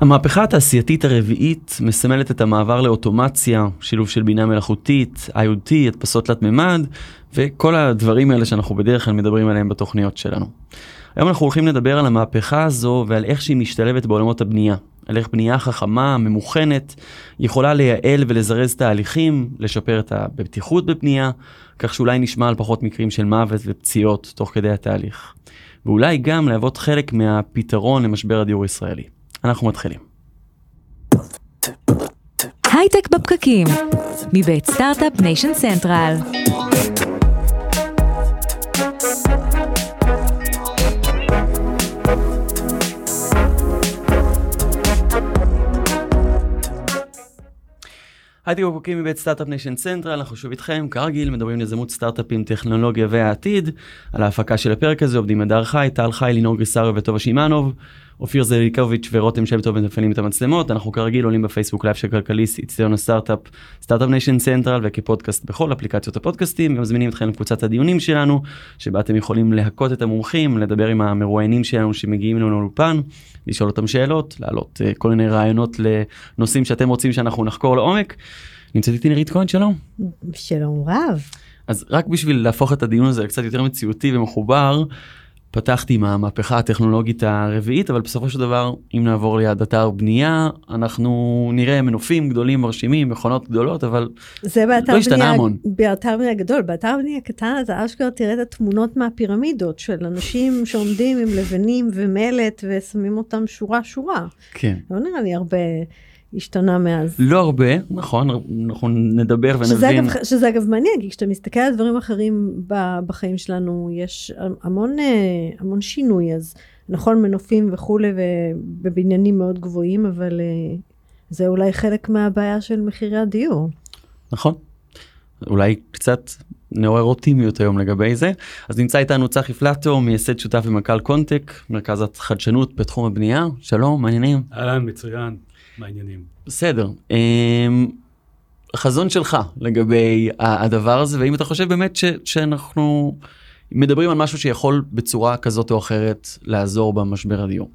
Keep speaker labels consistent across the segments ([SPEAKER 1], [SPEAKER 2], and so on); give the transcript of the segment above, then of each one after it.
[SPEAKER 1] המהפכה התעשייתית הרביעית מסמלת את המעבר לאוטומציה, שילוב של בינה מלאכותית, IoT, הדפסות תלת מימד, וכל הדברים האלה שאנחנו בדרך כלל מדברים עליהם בתוכניות שלנו. היום אנחנו הולכים לדבר על המהפכה הזו ועל איך שהיא משתלבת בעולמות הבנייה. על איך בנייה חכמה, ממוכנת, יכולה לייעל ולזרז תהליכים, לשפר את הבטיחות בבנייה, כך שאולי נשמע על פחות מקרים של מוות ופציעות תוך כדי התהליך. ואולי גם להוות חלק מהפתרון למשבר הדיור הישראלי. אנחנו מתחילים.
[SPEAKER 2] הייטק בפקקים, מבית Start-Up Nation Central.
[SPEAKER 1] הייטק בפקקים מבית Start-Up Nation Central, אנחנו שוב איתכם, כרגיל מדברים על יזמות סטארט-אפים, טכנולוגיה והעתיד. על ההפקה של הפרק הזה עובדים הדר חי, טל חי, לינור גריסריו וטובה שמענוב. אופיר זליקוביץ' ורותם שם טוב מפעילים את המצלמות, אנחנו כרגיל עולים בפייסבוק לייב של כלכליסט, איצטדיון הסטארט-אפ, Start-Up Nation Central וכפודקאסט בכל אפליקציות הפודקאסטים, גם מזמינים אתכם לקבוצת הדיונים שלנו, שבה אתם יכולים להכיר את המומחים, לדבר עם המרואיינים שלנו שמגיעים לנו לאולפן, לשאול אותם שאלות, להעלות אה, כל מיני רעיונות לנושאים שאתם רוצים שאנחנו נחקור לעומק. נמצאת איתי נירית כהן, שלום.
[SPEAKER 3] שלום רב.
[SPEAKER 1] אז רק בשביל להפוך את הדיון הזה לקצת יותר מציאותי ומחובר, פתחתי עם המהפכה הטכנולוגית הרביעית, אבל בסופו של דבר, אם נעבור ליד אתר בנייה, אנחנו נראה מנופים גדולים מרשימים, מכונות גדולות, אבל
[SPEAKER 3] זה באתר
[SPEAKER 1] לא השתנה
[SPEAKER 3] בנייה,
[SPEAKER 1] המון.
[SPEAKER 3] באתר בנייה גדול, באתר בנייה קטן אתה אשכרה תראה את התמונות מהפירמידות של אנשים שעומדים עם לבנים ומלט ושמים אותם שורה שורה.
[SPEAKER 1] כן.
[SPEAKER 3] לא נראה לי הרבה השתנה מאז.
[SPEAKER 1] לא הרבה, נכון, אנחנו נדבר
[SPEAKER 3] שזה
[SPEAKER 1] ונבין.
[SPEAKER 3] אגב, שזה אגב מעניין, כי כשאתה מסתכל על דברים אחרים בחיים שלנו, יש המון, אה, המון שינוי, אז נכון מנופים וכולי, ובבניינים מאוד גבוהים, אבל אה, זה אולי חלק מהבעיה של מחירי הדיור.
[SPEAKER 1] נכון. אולי קצת נעורר אופטימיות היום לגבי זה. אז נמצא איתנו צחי פלטו, מייסד שותף ומנכ"ל קונטק, מרכז החדשנות בתחום הבנייה. שלום, מעניינים.
[SPEAKER 4] אהלן, מצוין, מה העניינים?
[SPEAKER 1] בסדר. אמ, החזון שלך לגבי הדבר הזה, והאם אתה חושב באמת ש, שאנחנו מדברים על משהו שיכול בצורה כזאת או אחרת לעזור במשבר הדיור.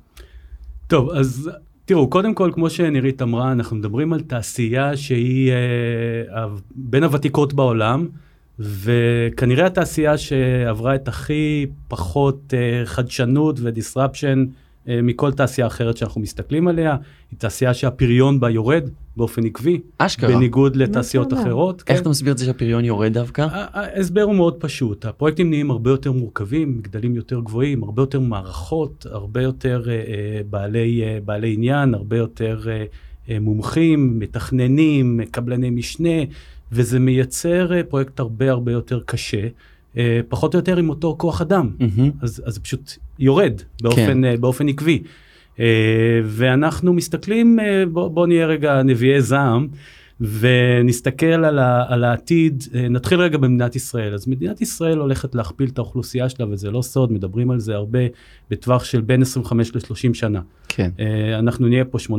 [SPEAKER 4] טוב, אז תראו, קודם כל, כמו שנירית אמרה, אנחנו מדברים על תעשייה שהיא אה, בין הוותיקות בעולם, וכנראה התעשייה שעברה את הכי פחות אה, חדשנות ודיסרפשן אה, מכל תעשייה אחרת שאנחנו מסתכלים עליה, היא תעשייה שהפריון בה יורד באופן עקבי,
[SPEAKER 1] אשכרה.
[SPEAKER 4] בניגוד לתעשיות? אחרות.
[SPEAKER 1] איך
[SPEAKER 4] כן.
[SPEAKER 1] אתה מסביר את זה שהפריון יורד דווקא?
[SPEAKER 4] ההסבר הוא מאוד פשוט, הפרויקטים נהיים הרבה יותר מורכבים, גדלים יותר גבוהים, הרבה יותר מערכות, הרבה יותר אה, אה, בעלי, אה, בעלי עניין, הרבה יותר אה, אה, מומחים, מתכננים, קבלני משנה, וזה מייצר אה, פרויקט הרבה הרבה יותר קשה, אה, פחות או יותר עם אותו כוח אדם,
[SPEAKER 1] מהמם.
[SPEAKER 4] אז, אז זה פשוט יורד באופן, אה, באופן עקבי. אה, ואנחנו מסתכלים, אה, בוא נהיה רגע נביאי זעם, ונסתכל על, ה, על העתיד, אה, נתחיל רגע במדינת ישראל. אז מדינת ישראל הולכת להכפיל את האוכלוסייה שלה, וזה לא סוד, מדברים על זה הרבה בטווח של בין 25 ל-30 שנה.
[SPEAKER 1] כן.
[SPEAKER 4] אה, אנחנו נהיה פה 18-19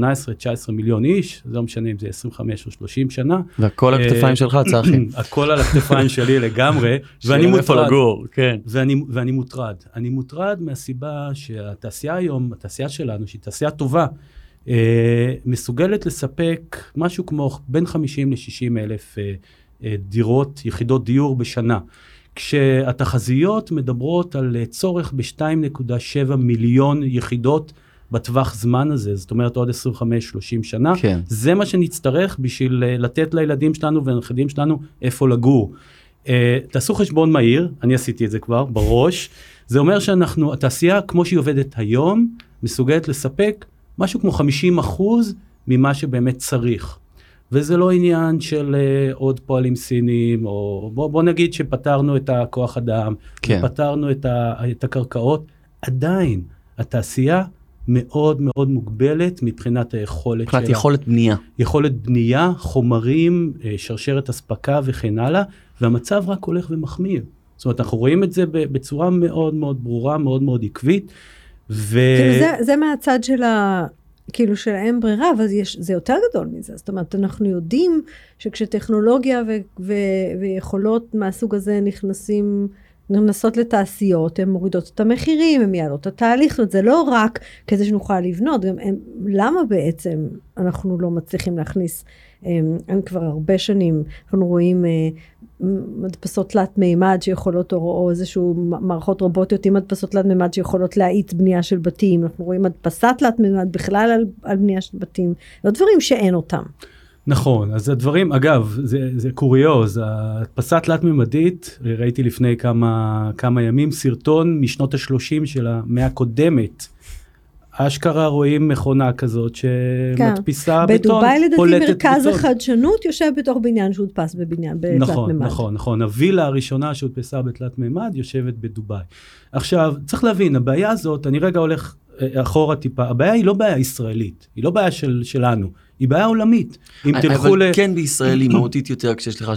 [SPEAKER 4] מיליון איש, לא משנה אם זה 25 או 30 שנה.
[SPEAKER 1] והכל על הכתפיים
[SPEAKER 4] אה,
[SPEAKER 1] שלך, צחי.
[SPEAKER 4] הכל על הכתפיים שלי לגמרי, ואני מוטרד.
[SPEAKER 1] לגור, כן.
[SPEAKER 4] ואני, ואני מוטרד. אני מוטרד מהסיבה שהתעשייה היום, התעשייה שלנו, שהיא תעשייה טובה, מסוגלת לספק משהו כמו בין 50 ל-60 אלף אה, אה, דירות, יחידות דיור בשנה. כשהתחזיות מדברות על אה, צורך ב-2.7 מיליון יחידות בטווח זמן הזה, זאת אומרת עוד 25-30 שנה.
[SPEAKER 1] כן.
[SPEAKER 4] זה מה שנצטרך בשביל אה, לתת לילדים שלנו ולנכדים שלנו איפה לגור. Uh, תעשו חשבון מהיר, אני עשיתי את זה כבר בראש, זה אומר שאנחנו, התעשייה כמו שהיא עובדת היום, מסוגלת לספק משהו כמו 50 אחוז ממה שבאמת צריך. וזה לא עניין של uh, עוד פועלים סינים, או בוא, בוא נגיד שפתרנו את הכוח אדם,
[SPEAKER 1] כן.
[SPEAKER 4] פתרנו את, ה, את הקרקעות, עדיין התעשייה מאוד מאוד מוגבלת מבחינת היכולת
[SPEAKER 1] מבחינת
[SPEAKER 4] שלה.
[SPEAKER 1] יכולת בנייה.
[SPEAKER 4] יכולת בנייה, חומרים, אה, שרשרת אספקה וכן הלאה, והמצב רק הולך ומחמיר. זאת אומרת, אנחנו רואים את זה בצורה מאוד מאוד ברורה, מאוד מאוד עקבית. ו...
[SPEAKER 3] כאילו זה, זה מהצד של ה... כאילו של האין ברירה, אבל יש, זה יותר גדול מזה. זאת אומרת, אנחנו יודעים שכשטכנולוגיה ו, ו, ויכולות מהסוג הזה נכנסים נכנסות לתעשיות, הן מורידות את המחירים, הן יעלות את התהליך, זאת זה לא רק כדי שנוכל לבנות, גם הם, למה בעצם אנחנו לא מצליחים להכניס, הם, הם כבר הרבה שנים, אנחנו רואים אה, מדפסות תלת מימד שיכולות, או, או איזשהו מערכות רובוטיות עם מדפסות תלת מימד שיכולות להאיץ בנייה של בתים, אנחנו רואים מדפסת תלת מימד בכלל על, על בנייה של בתים, לא דברים שאין אותם.
[SPEAKER 4] נכון, אז הדברים, אגב, זה, זה קוריוז, ההדפסה תלת-ממדית, ראיתי לפני כמה, כמה ימים סרטון משנות ה-30 של המאה הקודמת. אשכרה רואים מכונה כזאת שמדפיסה
[SPEAKER 3] כן.
[SPEAKER 4] בטון,
[SPEAKER 3] בדובאי לדעתי מרכז החדשנות יושב בתוך בניין שהודפס בבניין, בתלת
[SPEAKER 4] נכון,
[SPEAKER 3] מימד.
[SPEAKER 4] נכון, נכון. הווילה הראשונה שהודפסה בתלת מימד יושבת בדובאי. עכשיו, צריך להבין, הבעיה הזאת, אני רגע הולך אה, אחורה טיפה, הבעיה היא לא בעיה ישראלית, היא לא בעיה של, שלנו. היא בעיה עולמית. אם תלכו
[SPEAKER 1] אבל
[SPEAKER 4] ל...
[SPEAKER 1] כן בישראל היא מהותית יותר כשיש לך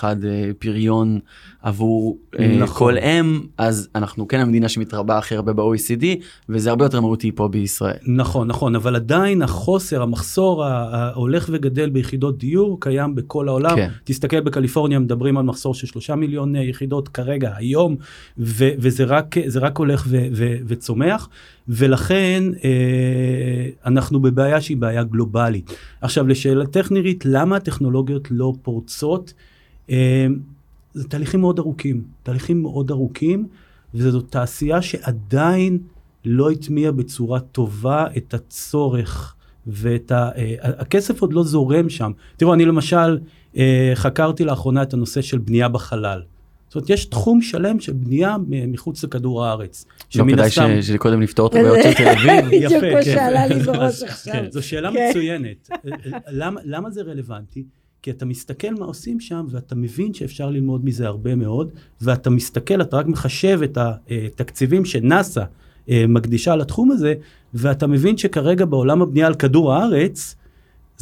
[SPEAKER 1] 3.1 אה, פריון עבור אה,
[SPEAKER 4] נכון.
[SPEAKER 1] כל אם, אז אנחנו כן המדינה שמתרבה הכי הרבה ב-OECD, וזה הרבה יותר מהותי פה בישראל.
[SPEAKER 4] נכון, נכון, אבל עדיין החוסר, המחסור ההולך וגדל ביחידות דיור קיים בכל העולם.
[SPEAKER 1] כן.
[SPEAKER 4] תסתכל בקליפורניה, מדברים על מחסור של שלושה מיליון אה, יחידות כרגע, היום, ו- וזה רק, רק הולך ו- ו- וצומח, ולכן אה, אנחנו בבעיה שהיא בעיה גלובלית. עכשיו, לשאלתך נירית, למה הטכנולוגיות לא פורצות? אה, זה תהליכים מאוד ארוכים, תהליכים מאוד ארוכים, וזו תעשייה שעדיין לא הטמיע בצורה טובה את הצורך ואת ה... אה, הכסף עוד לא זורם שם. תראו, אני למשל חקרתי לאחרונה את הנושא של בנייה בחלל. זאת אומרת, יש תחום שלם של בנייה מחוץ לכדור הארץ.
[SPEAKER 1] לא כדאי
[SPEAKER 4] הסתם-
[SPEAKER 1] ש- שקודם נפתור את הבעיות של תל אביב.
[SPEAKER 3] בדיוק
[SPEAKER 4] יפה, כן.
[SPEAKER 3] שעלה לי בראש עכשיו.
[SPEAKER 4] כן, זו שאלה
[SPEAKER 3] כן.
[SPEAKER 4] מצוינת. למה, למה זה רלוונטי? כי אתה מסתכל מה עושים שם, ואתה מבין שאפשר ללמוד מזה הרבה מאוד, ואתה מסתכל, אתה רק מחשב את התקציבים שנאס"א אה, מקדישה לתחום הזה, ואתה מבין שכרגע בעולם הבנייה על כדור הארץ,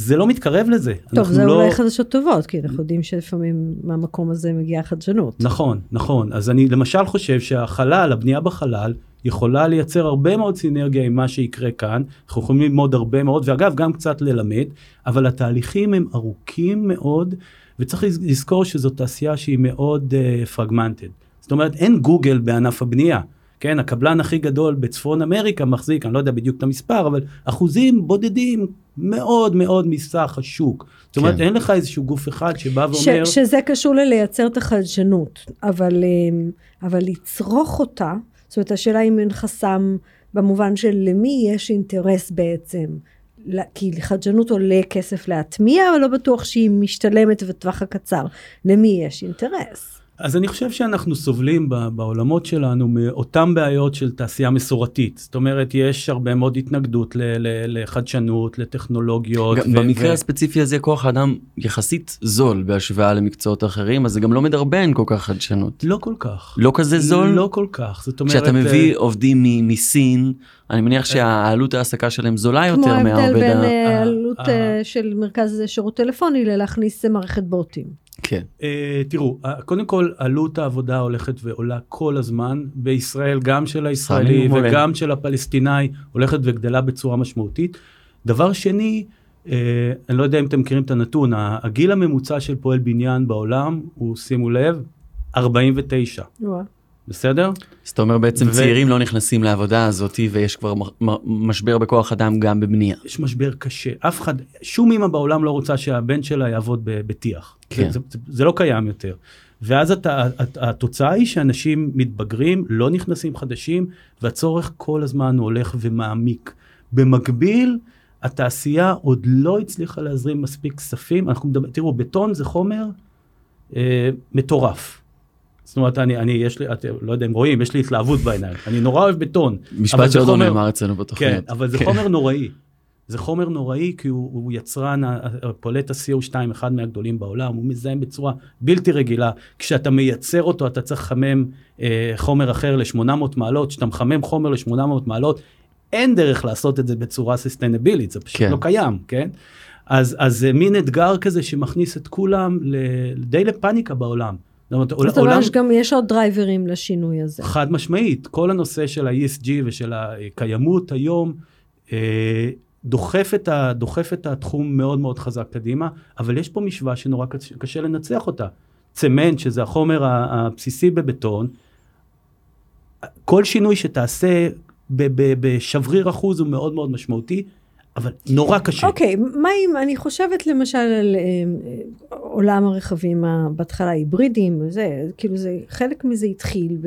[SPEAKER 4] זה לא מתקרב לזה.
[SPEAKER 3] טוב, זה
[SPEAKER 4] לא...
[SPEAKER 3] אולי חדשות טובות, כי אנחנו יודעים שלפעמים מהמקום הזה מגיעה חדשנות.
[SPEAKER 4] נכון, נכון. אז אני למשל חושב שהחלל, הבנייה בחלל, יכולה לייצר הרבה מאוד סינרגיה עם מה שיקרה כאן. אנחנו יכולים ללמוד הרבה מאוד, ואגב, גם קצת ללמד, אבל התהליכים הם ארוכים מאוד, וצריך לז- לזכור שזו תעשייה שהיא מאוד פרגמנטד. uh, זאת אומרת, אין גוגל בענף הבנייה. כן, הקבלן הכי גדול בצפון אמריקה מחזיק, אני לא יודע בדיוק את המספר, אבל אחוזים בודדים מאוד מאוד מסך השוק. זאת אומרת,
[SPEAKER 1] כן.
[SPEAKER 4] אין לך איזשהו גוף אחד שבא
[SPEAKER 3] ש,
[SPEAKER 4] ואומר...
[SPEAKER 3] שזה קשור ללייצר את החדשנות, אבל, אמ, אבל לצרוך אותה, זאת אומרת, השאלה אם אין חסם במובן של למי יש אינטרס בעצם. כי חדשנות עולה כסף להטמיע, אבל לא בטוח שהיא משתלמת בטווח הקצר. למי יש אינטרס?
[SPEAKER 4] אז אני חושב שאנחנו סובלים בעולמות שלנו מאותן בעיות של תעשייה מסורתית. זאת אומרת, יש הרבה מאוד התנגדות לחדשנות, לטכנולוגיות.
[SPEAKER 1] גם
[SPEAKER 4] ו-
[SPEAKER 1] במקרה
[SPEAKER 4] ו-
[SPEAKER 1] הספציפי הזה כוח האדם יחסית זול בהשוואה למקצועות אחרים, אז זה גם לא מדרבן כל כך חדשנות.
[SPEAKER 4] לא כל כך.
[SPEAKER 1] לא כזה זול?
[SPEAKER 4] לא כל כך. זאת אומרת...
[SPEAKER 1] כשאתה מביא
[SPEAKER 4] אה,
[SPEAKER 1] עובדים מ- מסין, אני מניח שהעלות העסקה שלהם זולה
[SPEAKER 3] כמו
[SPEAKER 1] יותר
[SPEAKER 3] ההבדל
[SPEAKER 1] מהעובד
[SPEAKER 3] בין
[SPEAKER 1] ה...
[SPEAKER 3] אה,
[SPEAKER 4] ה-
[SPEAKER 3] עלות
[SPEAKER 4] ה-
[SPEAKER 3] אה, של מרכז שירות טלפוני ללהכניס מערכת בוטים.
[SPEAKER 1] כן.
[SPEAKER 4] אה, תראו, אה, קודם כל, עלות העבודה הולכת ועולה כל הזמן. בישראל, גם של הישראלי. וגם של הפלסטיני, הולכת וגדלה בצורה משמעותית. דבר שני, אה, אני לא יודע אם אתם מכירים את הנתון, הגיל הממוצע של פועל בניין בעולם הוא, שימו לב, 49,
[SPEAKER 3] וואו.
[SPEAKER 4] בסדר?
[SPEAKER 1] אז אתה אומר בעצם
[SPEAKER 4] ו-
[SPEAKER 1] צעירים לא נכנסים לעבודה הזאת ויש כבר משבר בכוח אדם גם בבנייה.
[SPEAKER 4] יש משבר קשה. אף אחד, שום אמא בעולם לא רוצה שהבן שלה יעבוד בטיח.
[SPEAKER 1] כן.
[SPEAKER 4] זה, זה, זה לא קיים יותר. ואז אתה, הת- התוצאה היא שאנשים מתבגרים, לא נכנסים חדשים, והצורך כל הזמן הולך ומעמיק. במקביל, התעשייה עוד לא הצליחה להזרים מספיק כספים. אנחנו מדבר, תראו, בטון זה חומר אה, מטורף. זאת אומרת, אני, אני, יש לי, אתם לא יודע אם רואים, יש לי התלהבות בעיניים. אני נורא אוהב בטון.
[SPEAKER 1] משפט שעוד לא נאמר אצלנו
[SPEAKER 4] כן,
[SPEAKER 1] בתוכניות.
[SPEAKER 4] אבל זה חומר נוראי. זה חומר נוראי כי הוא, הוא יצרן, פולט ה-CO2, אחד מהגדולים בעולם, הוא מזהם בצורה בלתי רגילה. כשאתה מייצר אותו, אתה צריך לחמם אה, חומר אחר ל-800 מעלות. כשאתה מחמם חומר ל-800 מעלות, אין דרך לעשות את זה בצורה ססטיינבילית, זה פשוט
[SPEAKER 1] כן.
[SPEAKER 4] לא קיים, כן? אז, אז זה מין אתגר כזה שמכניס את כולם די לפאניקה בעולם. זאת אומרת,
[SPEAKER 3] זאת אומרת, גם, יש עוד דרייברים לשינוי הזה.
[SPEAKER 4] חד משמעית, כל הנושא של ה-ESG ושל הקיימות היום אה, דוחף את, ה, דוחף את התחום מאוד מאוד חזק קדימה, אבל יש פה משוואה שנורא קשה, קשה לנצח אותה. צמנט, שזה החומר הבסיסי בבטון, כל שינוי שתעשה ב- ב- בשבריר אחוז הוא מאוד מאוד משמעותי, אבל נורא קשה.
[SPEAKER 3] אוקיי, מה אם, אני חושבת למשל על אה, עולם הרכבים בהתחלה היברידיים, זה, כאילו זה, חלק מזה התחיל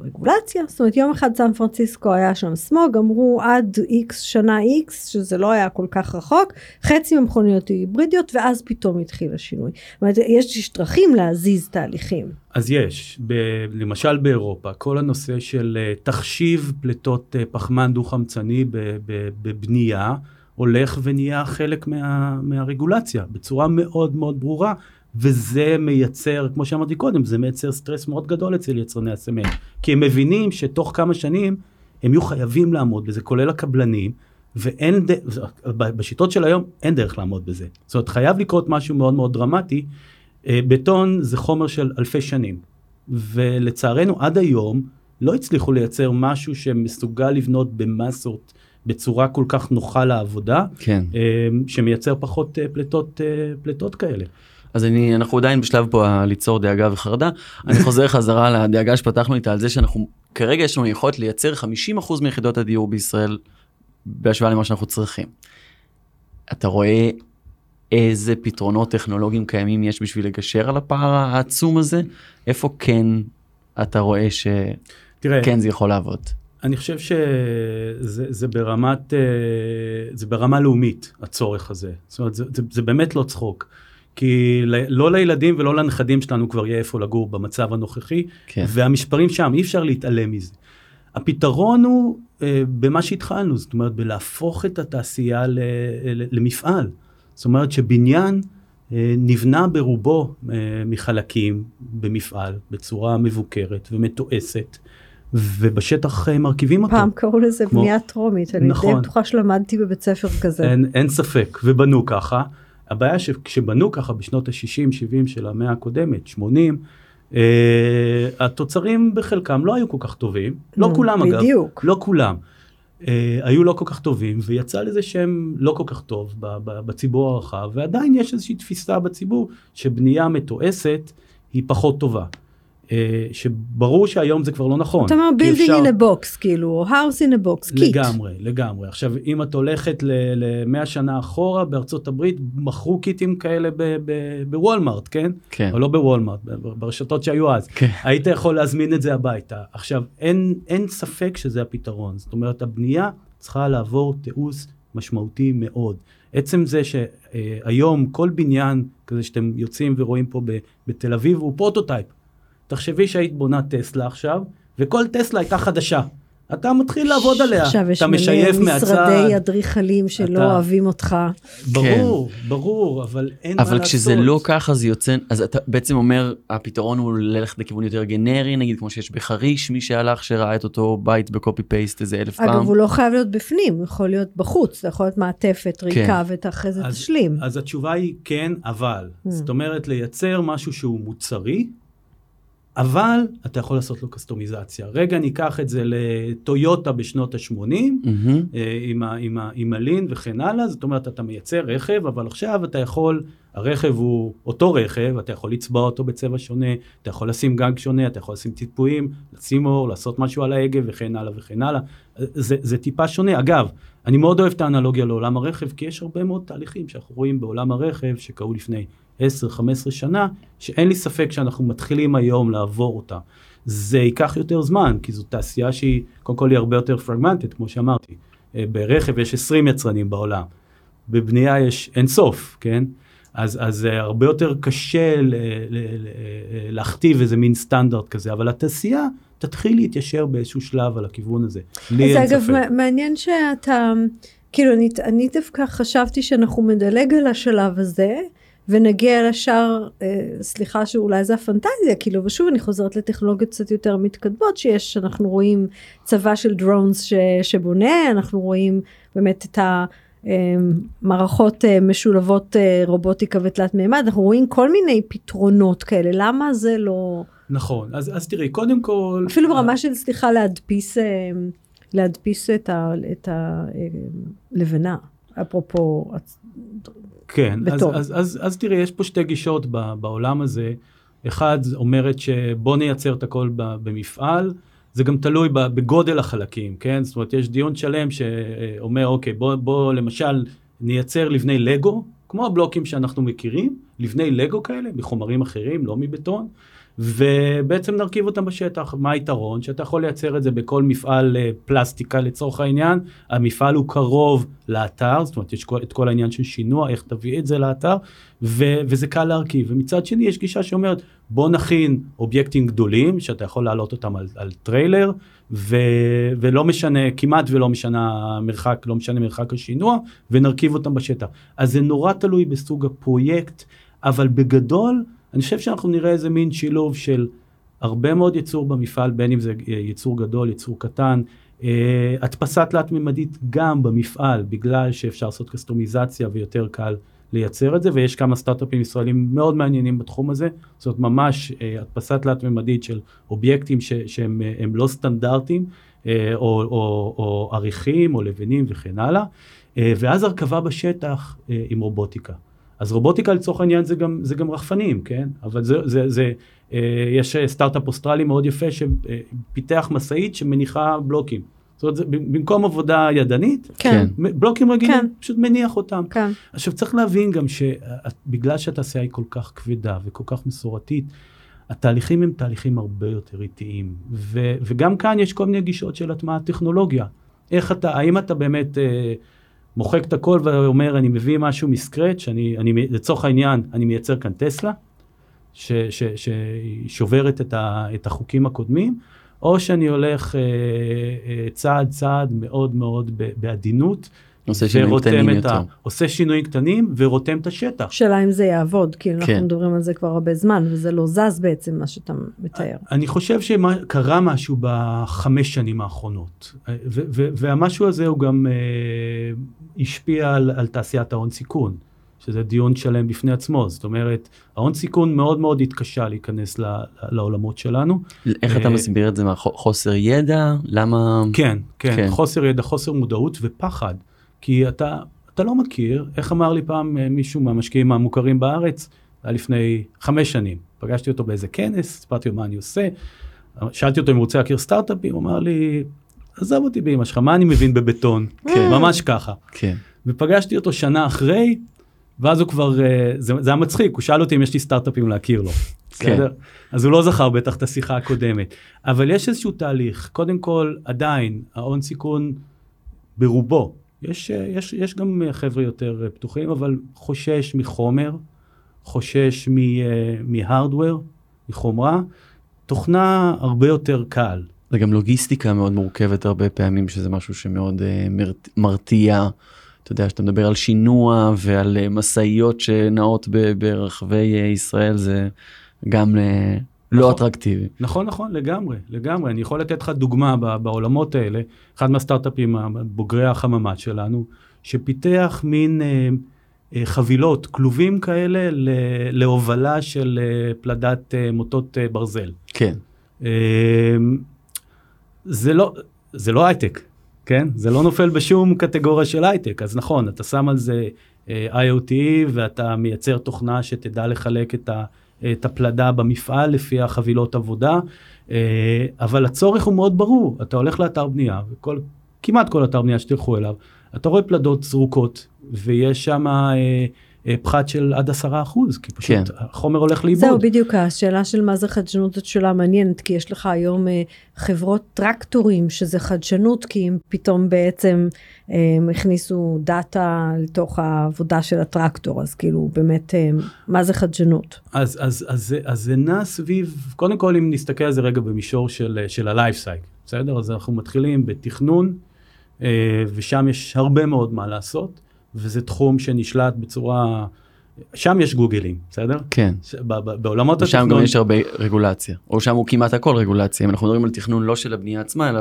[SPEAKER 3] ברגולציה, זאת אומרת יום אחד סן פרנסיסקו היה שם סמוג, אמרו עד איקס שנה איקס, שזה לא היה כל כך רחוק, חצי מהמכוניות היו היברידיות, ואז פתאום התחיל השינוי. זאת אומרת, יש דרכים להזיז תהליכים.
[SPEAKER 4] אז יש, ב, למשל באירופה, כל הנושא של אה, תחשיב פליטות אה, פחמן דו-חמצני ב- ב- בבנייה, הולך ונהיה חלק מה, מהרגולציה, בצורה מאוד מאוד ברורה, וזה מייצר, כמו שאמרתי קודם, זה מייצר סטרס מאוד גדול אצל יצרני הסמל, כי הם מבינים שתוך כמה שנים הם יהיו חייבים לעמוד בזה, כולל הקבלנים, ואין, ד... בשיטות של היום אין דרך לעמוד בזה. זאת אומרת, חייב לקרות משהו מאוד מאוד דרמטי. אה, בטון זה חומר של אלפי שנים, ולצערנו עד היום לא הצליחו לייצר משהו שמסוגל לבנות במסות בצורה כל כך נוחה לעבודה,
[SPEAKER 1] כן.
[SPEAKER 4] אה, שמייצר פחות אה, פליטות, פליטות כאלה.
[SPEAKER 1] אז אני, אנחנו עדיין בשלב פה ליצור דאגה וחרדה. אני חוזר חזרה לדאגה שפתחנו איתה על זה שאנחנו, כרגע יש לנו יכולת לייצר 50% מיחידות הדיור בישראל בהשוואה למה שאנחנו צריכים. אתה רואה איזה פתרונות טכנולוגיים קיימים יש בשביל לגשר על הפער העצום הזה? איפה כן אתה רואה שכן
[SPEAKER 4] תראה,
[SPEAKER 1] זה יכול לעבוד?
[SPEAKER 4] אני חושב שזה זה ברמת, אה, זה ברמה לאומית, הצורך הזה. זאת אומרת, זה, זה, זה באמת לא צחוק. כי לא לילדים ולא לנכדים שלנו כבר יהיה איפה לגור במצב הנוכחי,
[SPEAKER 1] כן.
[SPEAKER 4] והמספרים שם, אי אפשר להתעלם מזה. הפתרון הוא אה, במה שהתחלנו, זאת אומרת, בלהפוך את התעשייה ל, ל, למפעל. זאת אומרת שבניין אה, נבנה ברובו אה, מחלקים במפעל, בצורה מבוקרת ומתועסת, ובשטח אה, מרכיבים אותו.
[SPEAKER 3] פעם קראו לזה
[SPEAKER 4] כמו-
[SPEAKER 3] בנייה טרומית, אני די
[SPEAKER 4] נכון.
[SPEAKER 3] בטוחה שלמדתי בבית ספר כזה.
[SPEAKER 4] אין, אין ספק, ובנו ככה. הבעיה שכשבנו ככה בשנות ה-60-70 של המאה הקודמת, 80, אה, התוצרים בחלקם לא היו כל כך טובים, לא
[SPEAKER 3] נו,
[SPEAKER 4] כולם אגב,
[SPEAKER 3] בדיוק.
[SPEAKER 4] לא כולם. אה, היו לא כל כך טובים, ויצא לזה שם לא כל כך טוב ב- ב- בציבור הרחב, ועדיין יש איזושהי תפיסה בציבור שבנייה מתועסת היא פחות טובה. אה, שברור שהיום זה כבר לא נכון.
[SPEAKER 3] אתה אומר
[SPEAKER 4] כי
[SPEAKER 3] building
[SPEAKER 4] אפשר-
[SPEAKER 3] in a box, כאילו, או house in a box, kit.
[SPEAKER 4] לגמרי, לגמרי. עכשיו, אם את הולכת ל-100 שנה אחורה, בארצות הברית מכרו קיטים כאלה ב- ב- בוולמארט, כן?
[SPEAKER 1] כן.
[SPEAKER 4] או לא בוולמארט, ב- ברשתות שהיו אז.
[SPEAKER 1] כן.
[SPEAKER 4] היית יכול להזמין את זה הביתה. עכשיו, אין, אין ספק שזה הפתרון. זאת אומרת, הבנייה צריכה לעבור תיעוש משמעותי מאוד. עצם זה שהיום כל בניין כזה שאתם יוצאים ורואים פה ב- בתל אביב הוא prototype. תחשבי שהיית בונה טסלה עכשיו, וכל טסלה הייתה חדשה. אתה מתחיל לעבוד עליה,
[SPEAKER 3] עכשיו יש
[SPEAKER 4] אתה משייף
[SPEAKER 3] מלא
[SPEAKER 4] מהצד.
[SPEAKER 3] משרדי אדריכלים שלא
[SPEAKER 4] אתה-
[SPEAKER 3] אוהבים אותך.
[SPEAKER 4] ברור, ברור, אבל אין מה לעשות.
[SPEAKER 1] אבל כשזה לא ככה זה יוצא, אז אתה בעצם אומר הפתרון הוא ללכת לכיוון יותר גנרי נגיד כמו שיש בחריש מי שהלך שראה את אותו בית בקופי פייסט איזה אלף פעם.
[SPEAKER 3] אגב, הוא לא חייב להיות בפנים, הוא יכול להיות בחוץ, זה יכול להיות מעטפת ריקה, ואתה אחרי זה תשלים.
[SPEAKER 4] אז התשובה היא כן, אבל.
[SPEAKER 3] Mm.
[SPEAKER 4] זאת אומרת, לייצר משהו שהוא מוצרי, אבל אתה יכול לעשות לו קסטומיזציה. רגע, ניקח את זה לטויוטה בשנות ה-80,
[SPEAKER 1] מהמם.
[SPEAKER 4] עם, ה, עם, ה, עם הלין וכן הלאה, זאת אומרת, אתה מייצר רכב, אבל עכשיו אתה יכול, הרכב הוא אותו רכב, אתה יכול לצבוע אותו בצבע שונה, אתה יכול לשים גג שונה, אתה יכול לשים טיפויים, לשים אור, לעשות משהו על ההגה וכן הלאה וכן הלאה. זה, זה טיפה שונה. אגב, אני מאוד אוהב את האנלוגיה לעולם הרכב, כי יש הרבה מאוד תהליכים שאנחנו רואים בעולם הרכב שקרו לפני 10-15 שנה, שאין לי ספק שאנחנו מתחילים היום לעבור אותה. זה ייקח יותר זמן, כי זו תעשייה שהיא, קודם כל היא הרבה יותר פרגמנטית, כמו שאמרתי. אה, ברכב יש 20 יצרנים בעולם, בבנייה יש אין סוף, כן? אז, אז זה הרבה יותר קשה ל, ל, ל, להכתיב איזה מין סטנדרט כזה, אבל התעשייה תתחיל להתיישר באיזשהו שלב על הכיוון הזה. לי אין
[SPEAKER 3] אז אגב,
[SPEAKER 4] ספק.
[SPEAKER 3] מע- מעניין שאתה, כאילו, אני, אני דווקא חשבתי שאנחנו מדלג על השלב הזה, ונגיע לשאר, אה, סליחה שאולי זה הפנטזיה, כאילו, ושוב אני חוזרת לטכנולוגיות קצת יותר מתקדמות שיש, אנחנו רואים צבא של דרונס ש, שבונה, אנחנו רואים באמת את ה... אה, מערכות אה, משולבות רובוטיקה ותלת מימד, אנחנו רואים כל מיני פתרונות כאלה, למה זה לא...
[SPEAKER 4] נכון, אז, אז תראי, קודם כל...
[SPEAKER 3] אפילו ברמה של, סליחה, להדפיס, להדפיס את הלבנה, אפרופו,
[SPEAKER 4] כן, אז,
[SPEAKER 3] בתור.
[SPEAKER 4] אז, אז, אז תראי, יש פה שתי גישות ב, בעולם הזה. אחד אומרת שבוא נייצר את הכל במפעל, זה גם תלוי בגודל החלקים, כן? זאת אומרת, יש דיון שלם שאומר, אוקיי, בוא, בוא למשל נייצר לבני לגו, כמו הבלוקים שאנחנו מכירים, לבני לגו כאלה, מחומרים אחרים, לא מבטון, ובעצם נרכיב אותם בשטח. מה היתרון? שאתה יכול לייצר את זה בכל מפעל אה, פלסטיקה לצורך העניין, המפעל הוא קרוב לאתר, זאת אומרת, יש את כל העניין של שינוע, איך תביא את זה לאתר, ו, וזה קל להרכיב. ומצד שני, יש גישה שאומרת, בוא נכין אובייקטים גדולים, שאתה יכול להעלות אותם על, על טריילר, ו, ולא משנה, כמעט ולא משנה המרחק, לא משנה מרחק השינוע, ונרכיב אותם בשטח. אז זה נורא תלוי בסוג הפרויקט, אבל בגדול, אני חושב שאנחנו נראה איזה מין שילוב של הרבה מאוד ייצור במפעל, בין אם זה ייצור גדול, ייצור קטן, אה, הדפסה תלת-ממדית גם במפעל, בגלל שאפשר לעשות קסטומיזציה ויותר קל לייצר את זה, ויש כמה סטארט-אפים ישראלים מאוד מעניינים בתחום הזה, זאת ממש אה, הדפסה תלת-ממדית של אובייקטים ש, שהם אה, לא סטנדרטיים, אה, או, או, או עריכים, או לבנים וכן הלאה, אה, ואז הרכבה בשטח אה, עם רובוטיקה. אז רובוטיקה לצורך העניין זה גם, זה גם רחפנים, כן? אבל זה, זה, זה, אה, יש סטארט-אפ אוסטרלי מאוד יפה שפיתח משאית שמניחה בלוקים. זאת אומרת, זה, במקום עבודה ידנית,
[SPEAKER 3] כן.
[SPEAKER 4] בלוקים רגילים,
[SPEAKER 3] כן.
[SPEAKER 4] פשוט מניח אותם.
[SPEAKER 3] כן.
[SPEAKER 4] עכשיו צריך להבין גם שבגלל שהתעשייה היא כל כך כבדה וכל כך מסורתית, התהליכים הם תהליכים הרבה יותר איטיים. ו, וגם כאן יש כל מיני גישות של הטמעת טכנולוגיה. איך אתה, האם אתה באמת אה, מוחק את הכל ואומר, אני מביא משהו מסקרץ', אני, אני, לצורך העניין, אני מייצר כאן טסלה, ששוברת את, את החוקים הקודמים, או שאני הולך אה, אה, צעד צעד מאוד מאוד בעדינות.
[SPEAKER 1] עושה שינויים קטנים יותר.
[SPEAKER 4] ה, עושה שינויים קטנים ורותם את השטח.
[SPEAKER 3] שאלה אם זה יעבוד, כי אנחנו
[SPEAKER 1] כן.
[SPEAKER 3] מדברים על זה כבר הרבה זמן, וזה לא זז בעצם, מה שאתה מתאר.
[SPEAKER 4] אני חושב שקרה משהו בחמש שנים האחרונות, ו- ו- והמשהו הזה הוא גם אה, השפיע על, על תעשיית ההון סיכון, שזה דיון שלם בפני עצמו, זאת אומרת, ההון סיכון מאוד מאוד התקשה להיכנס ל- לעולמות שלנו.
[SPEAKER 1] איך אתה
[SPEAKER 4] אה,
[SPEAKER 1] מסביר את זה? מה, חו- חוסר ידע? למה?
[SPEAKER 4] כן, כן,
[SPEAKER 1] כן.
[SPEAKER 4] כן, חוסר ידע, חוסר מודעות ופחד, כי אתה, אתה לא מכיר, איך אמר לי פעם אה, מישהו מהמשקיעים המוכרים בארץ, זה היה לפני חמש שנים, פגשתי אותו באיזה כנס, סיפרתי לו מה אני עושה, שאלתי אותו אם הוא רוצה להכיר סטארט-אפים, הוא אמר לי, עזוב אותי באמא שלך, מה אני מבין בבטון?
[SPEAKER 1] כן.
[SPEAKER 4] ממש ככה.
[SPEAKER 1] כן.
[SPEAKER 4] ופגשתי אותו שנה אחרי, ואז הוא כבר, אה, זה, זה היה מצחיק, הוא שאל אותי אם יש לי סטארט-אפים להכיר לו.
[SPEAKER 1] כן.
[SPEAKER 4] בסדר? אז הוא לא זכר בטח את השיחה הקודמת. אבל יש איזשהו תהליך, קודם כל, עדיין, ההון סיכון ברובו, יש, אה, יש, יש גם אה, חבר'ה יותר אה, פתוחים, אבל חושש מחומר, חושש מהארדוור, מחומרה, תוכנה הרבה יותר קל.
[SPEAKER 1] זה גם לוגיסטיקה מאוד מורכבת הרבה פעמים שזה משהו שמאוד אה, מרת- מרתיע. אתה יודע שאתה מדבר על שינוע ועל אה, משאיות שנעות ברחבי אה, ישראל זה גם לא
[SPEAKER 4] נכון.
[SPEAKER 1] אטרקטיבי.
[SPEAKER 4] נכון, נכון, לגמרי, לגמרי. אני יכול לתת לך דוגמה בעולמות האלה, אחד מהסטארט-אפים בוגרי החממה שלנו, שפיתח מין אה, אה, חבילות, כלובים כאלה להובלה של אה, פלדת מוטות ברזל.
[SPEAKER 1] כן.
[SPEAKER 4] זה לא, זה לא הייטק, כן? זה לא נופל בשום קטגוריה של הייטק. אז נכון, אתה שם על זה IoT ואתה מייצר תוכנה שתדע לחלק את, ה, את הפלדה במפעל לפי החבילות עבודה, אה, אבל הצורך הוא מאוד ברור. אתה הולך לאתר בנייה, וכל, כמעט כל אתר בנייה שתלכו אליו, אתה רואה פלדות זרוקות, ויש שם אה, אה, פחת של עד עשרה אחוז, כי פשוט
[SPEAKER 1] כן.
[SPEAKER 4] החומר הולך לאיבוד.
[SPEAKER 3] זהו, בדיוק, השאלה של מה זה חדשנות זאת שאלה מעניינת, כי יש לך היום אה, חברות טרקטורים שזה חדשנות, כי הם פתאום בעצם אה, הכניסו דאטה לתוך העבודה של הטרקטור, אז כאילו באמת, אה, מה זה חדשנות?
[SPEAKER 4] אז, אז, אז, זה- אז זה נע סביב, קודם כל אם נסתכל על זה רגע במישור של, של ה-life cycle, בסדר? אז אנחנו מתחילים בתכנון, אה, ושם יש הרבה מאוד מה לעשות, וזה תחום שנשלט בצורה, שם יש גוגלים, בסדר?
[SPEAKER 1] כן.
[SPEAKER 4] ש- ב- ב- בעולמות
[SPEAKER 1] ושם
[SPEAKER 4] התכנון,
[SPEAKER 1] גם יש הרבה רגולציה או שם הוא כמעט הכל רגולציה אם אנחנו מדברים על תכנון לא של הבנייה עצמה אלא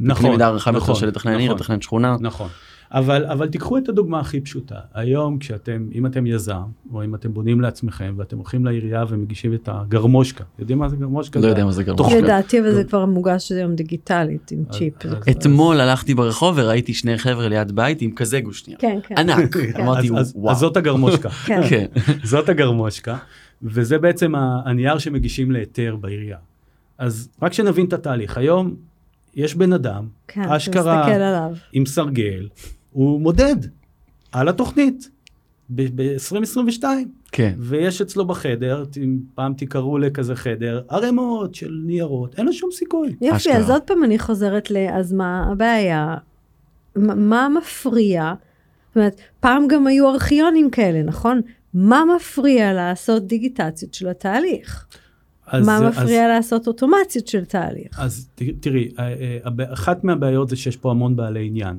[SPEAKER 4] נכון,
[SPEAKER 1] בקנה מידה רחב יותר
[SPEAKER 4] נכון,
[SPEAKER 1] של לתכנן עיר
[SPEAKER 4] נכון.
[SPEAKER 1] לתכנן שכונה.
[SPEAKER 4] נכון. אבל, אבל תיקחו את הדוגמה הכי פשוטה. היום כשאתם, אם אתם יזם, או אם אתם בונים לעצמכם, ואתם הולכים לעירייה ומגישים את הגרמושקה, יודעים מה זה גרמושקה?
[SPEAKER 1] לא יודע מה זה גרמושקה.
[SPEAKER 3] לדעתי, אבל זה
[SPEAKER 4] טוב.
[SPEAKER 3] כבר מוגש היום דיגיטלית עם צ'יפ.
[SPEAKER 1] אתמול הלכתי ברחוב וראיתי שני חבר'ה ליד בית עם כזה גושנייה.
[SPEAKER 3] כן, כן.
[SPEAKER 1] ענק. אמרתי
[SPEAKER 4] אז, אז,
[SPEAKER 1] וואו.
[SPEAKER 4] אז זאת הגרמושקה.
[SPEAKER 3] כן.
[SPEAKER 1] כן.
[SPEAKER 4] זאת הגרמושקה, וזה בעצם הנייר שמגישים להיתר בעירייה. אז רק שנבין את התהליך, היום יש בן אדם,
[SPEAKER 3] כן,
[SPEAKER 4] אשכרה. עם סרגל, הוא מודד על התוכנית ב-2022.
[SPEAKER 1] כן.
[SPEAKER 4] ויש אצלו בחדר, פעם תיקראו לכזה חדר, ערימות של ניירות, אין לו שום סיכוי.
[SPEAKER 3] יופי,
[SPEAKER 1] אשכרה.
[SPEAKER 3] אז עוד פעם אני חוזרת ל... אז מה הבעיה? מה מפריע? זאת אומרת, פעם גם היו ארכיונים כאלה, נכון? מה מפריע לעשות דיגיטציות של התהליך?
[SPEAKER 4] אז,
[SPEAKER 3] מה
[SPEAKER 4] אז,
[SPEAKER 3] מפריע לעשות אוטומציות של תהליך?
[SPEAKER 4] אז תראי, אחת מהבעיות זה שיש פה המון בעלי עניין.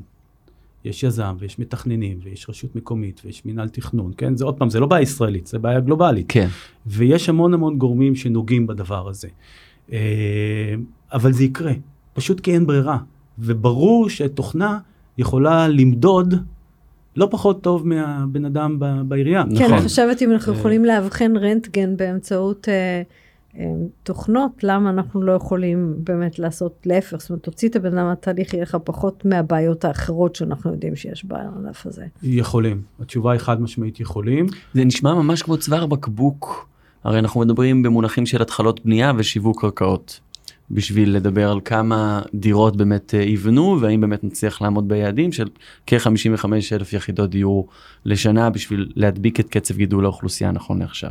[SPEAKER 4] יש יזם ויש מתכננים ויש רשות מקומית ויש מינהל תכנון, כן? זה עוד פעם, זה לא בעיה ישראלית, זה בעיה גלובלית.
[SPEAKER 1] כן.
[SPEAKER 4] ויש המון המון גורמים שנוגעים בדבר הזה. אה, אבל זה יקרה, פשוט כי אין ברירה. וברור שתוכנה יכולה למדוד לא פחות טוב מהבן אדם ב- בעירייה.
[SPEAKER 3] כן,
[SPEAKER 1] נכון.
[SPEAKER 3] אני חושבת אם אנחנו
[SPEAKER 4] אה,
[SPEAKER 3] יכולים לאבחן רנטגן באמצעות אה, תוכנות, למה אנחנו לא יכולים באמת לעשות להפך? זאת אומרת, תוציא את הבן אדם מהתהליך, יהיה לך פחות מהבעיות האחרות שאנחנו יודעים שיש בענף הזה.
[SPEAKER 4] יכולים, התשובה היא חד משמעית יכולים.
[SPEAKER 1] זה נשמע ממש כמו צוואר בקבוק. הרי אנחנו מדברים במונחים של התחלות בנייה ושיווק קרקעות. בשביל לדבר על כמה דירות באמת אה, יבנו והאם באמת נצליח לעמוד ביעדים של כ-55 אלף יחידות דיור לשנה בשביל להדביק את קצב גידול האוכלוסייה נכון לעכשיו.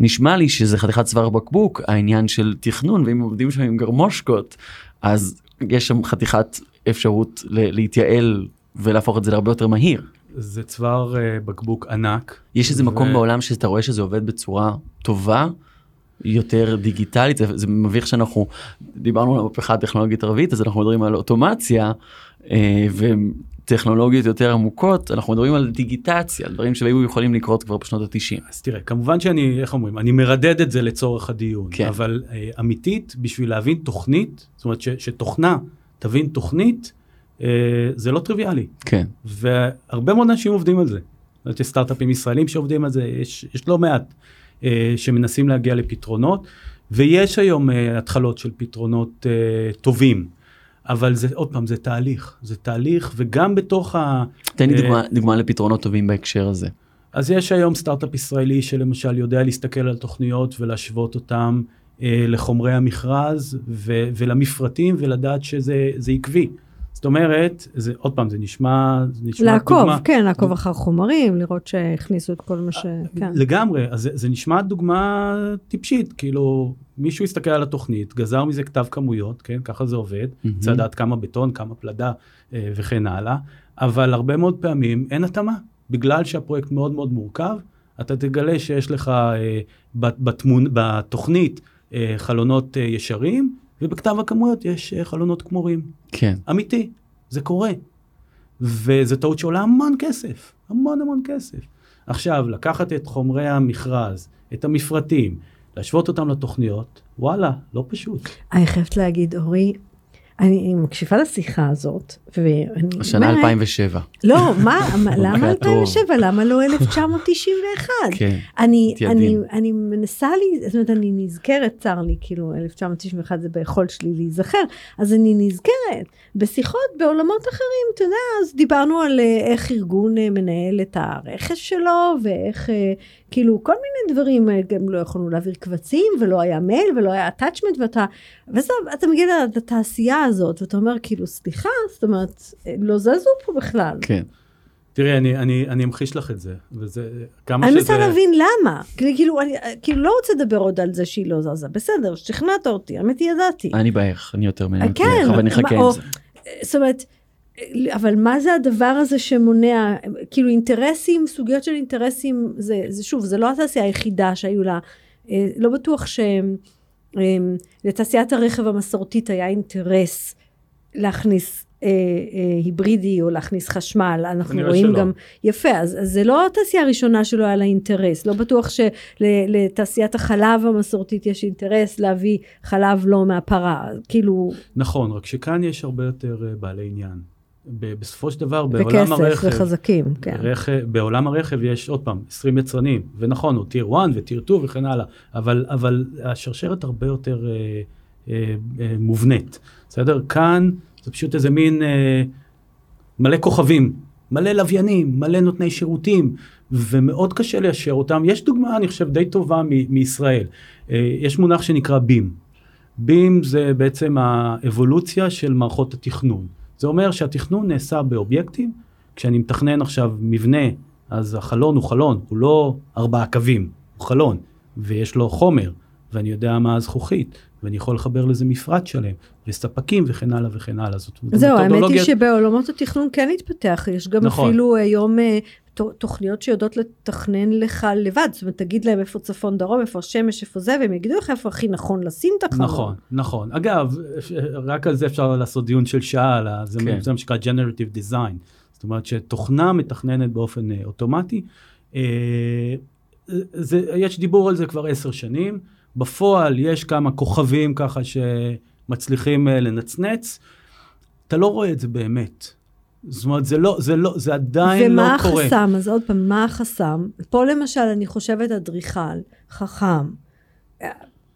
[SPEAKER 1] נשמע לי שזה חתיכת צוואר בקבוק העניין של תכנון ואם עובדים שם עם גרמושקות אז יש שם חתיכת אפשרות להתייעל ולהפוך את זה להרבה יותר מהיר.
[SPEAKER 4] זה צוואר uh, בקבוק ענק.
[SPEAKER 1] יש איזה
[SPEAKER 4] ו-
[SPEAKER 1] מקום בעולם שאתה רואה שזה עובד בצורה טובה, יותר דיגיטלית, זה, זה מביך שאנחנו דיברנו על המהפכה הטכנולוגית ערבית, אז אנחנו מדברים על אוטומציה אה, וטכנולוגיות יותר עמוקות, אנחנו מדברים על דיגיטציה, על דברים שהיו יכולים לקרות כבר בשנות ה-90.
[SPEAKER 4] אז תראה, כמובן שאני, איך אומרים, אני מרדד את זה לצורך הדיון,
[SPEAKER 1] כן.
[SPEAKER 4] אבל uh, אמיתית, בשביל להבין תוכנית, זאת אומרת ש, שתוכנה תבין תוכנית, uh, זה לא טריוויאלי.
[SPEAKER 1] כן,
[SPEAKER 4] והרבה מאוד אנשים עובדים על זה. יש סטארט-אפים ישראלים שעובדים על זה, יש, יש לא מעט uh, שמנסים להגיע לפתרונות, ויש היום uh, התחלות של פתרונות uh, טובים, אבל זה, עוד פעם, זה תהליך, זה תהליך, וגם בתוך ה...
[SPEAKER 1] תן לי
[SPEAKER 4] אה,
[SPEAKER 1] דוגמה, דוגמה לפתרונות טובים בהקשר הזה.
[SPEAKER 4] אז יש היום סטארט-אפ ישראלי שלמשל יודע להסתכל על תוכניות ולהשוות אותם אה, לחומרי המכרז ו- ולמפרטים ולדעת שזה זה עקבי. זאת אומרת, זה, עוד פעם, זה נשמע, זה נשמע
[SPEAKER 3] לעקוב,
[SPEAKER 4] דוגמה,
[SPEAKER 3] כן, לעקוב אחר חומרים, לראות שהכניסו את כל מה ש... כן.
[SPEAKER 4] לגמרי, אז זה, זה נשמע דוגמה טיפשית, כאילו מישהו הסתכל על התוכנית, גזר מזה כתב כמויות, כן, ככה זה עובד,
[SPEAKER 1] מהמם.
[SPEAKER 4] צריך לדעת כמה בטון, כמה פלדה אה, וכן הלאה, אבל הרבה מאוד פעמים אין התאמה, בגלל שהפרויקט מאוד מאוד מורכב, אתה תגלה שיש לך אה, בת- בתמונ... בתוכנית אה, חלונות אה, ישרים, ובכתב הכמויות יש אה, חלונות כמורים.
[SPEAKER 1] כן,
[SPEAKER 4] אמיתי, זה קורה. וזו טעות שעולה המון כסף, המון המון כסף. עכשיו, לקחת את חומרי המכרז, את המפרטים, להשוות אותם לתוכניות, וואלה, לא פשוט.
[SPEAKER 3] אני חייבת להגיד, אורי, אני מקשיבה לשיחה הזאת, ואני...
[SPEAKER 1] השנה
[SPEAKER 3] אומרת,
[SPEAKER 1] 2007.
[SPEAKER 3] לא, מה, מה- למה
[SPEAKER 1] במקרה הטוב.
[SPEAKER 3] 2007? למה לא 1991?
[SPEAKER 1] כן,
[SPEAKER 3] אני. אני, אני מנסה לי, זאת אומרת, אני נזכרת, צר לי, כאילו, 1991 זה ביכולת שלי להיזכר, אז אני נזכרת בשיחות בעולמות אחרים, אתה יודע, אז דיברנו על אה, איך ארגון אה, מנהל את הרכש שלו, ואיך, אה, כאילו, כל מיני דברים, גם לא יכולנו להעביר קבצים, ולא היה מייל, ולא היה attachment, ואתה, ואז אתה מגיע לתעשייה הזאת, ואתה אומר, כאילו, סליחה, זאת אומרת, לא זזו פה בכלל.
[SPEAKER 1] כן.
[SPEAKER 4] תראי, אני, אני, אני אמחיש לך את זה, וזה כמה
[SPEAKER 3] אני
[SPEAKER 4] שזה...
[SPEAKER 3] מנסה להבין למה. כאילו, כאילו, אני כאילו לא רוצה לדבר עוד על זה שהיא לא זזה. בסדר, שכנעת אותי, האמת היא ידעתי.
[SPEAKER 1] אני באיך, אני יותר מעניין אותי
[SPEAKER 3] כן,
[SPEAKER 1] אבל אני אחכה עם
[SPEAKER 3] או-
[SPEAKER 1] זה.
[SPEAKER 3] זאת אומרת, אבל מה זה הדבר הזה שמונע, כאילו אינטרסים, סוגיות של אינטרסים, זה, זה שוב, זה לא התעשייה היחידה שהיו לה, אה, לא בטוח שלתעשיית הרכב המסורתית היה אינטרס להכניס אה, אה, היברידי או להכניס חשמל, אנחנו רואים
[SPEAKER 4] שלא.
[SPEAKER 3] גם, יפה, אז, אז זה לא התעשייה הראשונה שלא היה לה אינטרס, לא בטוח שלתעשיית החלב המסורתית יש אינטרס להביא חלב לא מהפרה, כאילו,
[SPEAKER 4] נכון, רק שכאן יש הרבה יותר אה, בעלי עניין. בסופו של דבר, בעולם
[SPEAKER 3] וכסף
[SPEAKER 4] הרכב,
[SPEAKER 3] וחזקים, כן.
[SPEAKER 4] רכב, בעולם הרכב יש עוד פעם 20 יצרנים, ונכון, הוא טיר 1 וטיר 2 וכן הלאה, אבל, אבל השרשרת הרבה יותר אה, אה, אה, מובנית, בסדר? כאן זה פשוט איזה מין אה, מלא כוכבים, מלא לוויינים, מלא נותני שירותים, ומאוד קשה ליישר אותם. יש דוגמה, אני חושב, די טובה מ- מישראל. אה, יש מונח שנקרא בים. בים זה בעצם האבולוציה של מערכות התכנון. זה אומר שהתכנון נעשה באובייקטים, כשאני מתכנן עכשיו מבנה, אז החלון הוא חלון, הוא לא ארבעה קווים, הוא חלון, ויש לו חומר, ואני יודע מה הזכוכית, ואני יכול לחבר לזה מפרט שלם, וספקים וכן הלאה וכן הלאה. זאת
[SPEAKER 3] זהו, האמת היא שבעולמות התכנון כן התפתח, יש גם
[SPEAKER 4] נכון.
[SPEAKER 3] אפילו היום אה, ת- תוכניות שיודעות לתכנן לך לבד, זאת אומרת, תגיד להם איפה צפון דרום, איפה השמש, איפה זה, והם יגידו לך איפה הכי נכון לשים את החלון.
[SPEAKER 4] נכון, נכון. אגב, רק על זה אפשר לעשות דיון של שעה, על ה- זה
[SPEAKER 1] כן.
[SPEAKER 4] זה מה שנקרא Generative Design. זאת אומרת שתוכנה מתכננת באופן אה, אוטומטי. אה, זה, יש דיבור על זה כבר עשר שנים. בפועל יש כמה כוכבים ככה שמצליחים אה, לנצנץ. אתה לא רואה את זה באמת. זאת אומרת, זה לא, זה לא, זה עדיין לא
[SPEAKER 3] ומה
[SPEAKER 4] קורה.
[SPEAKER 3] החסם? אז עוד פעם, מה החסם? פה למשל, אני חושבת אדריכל, חכם,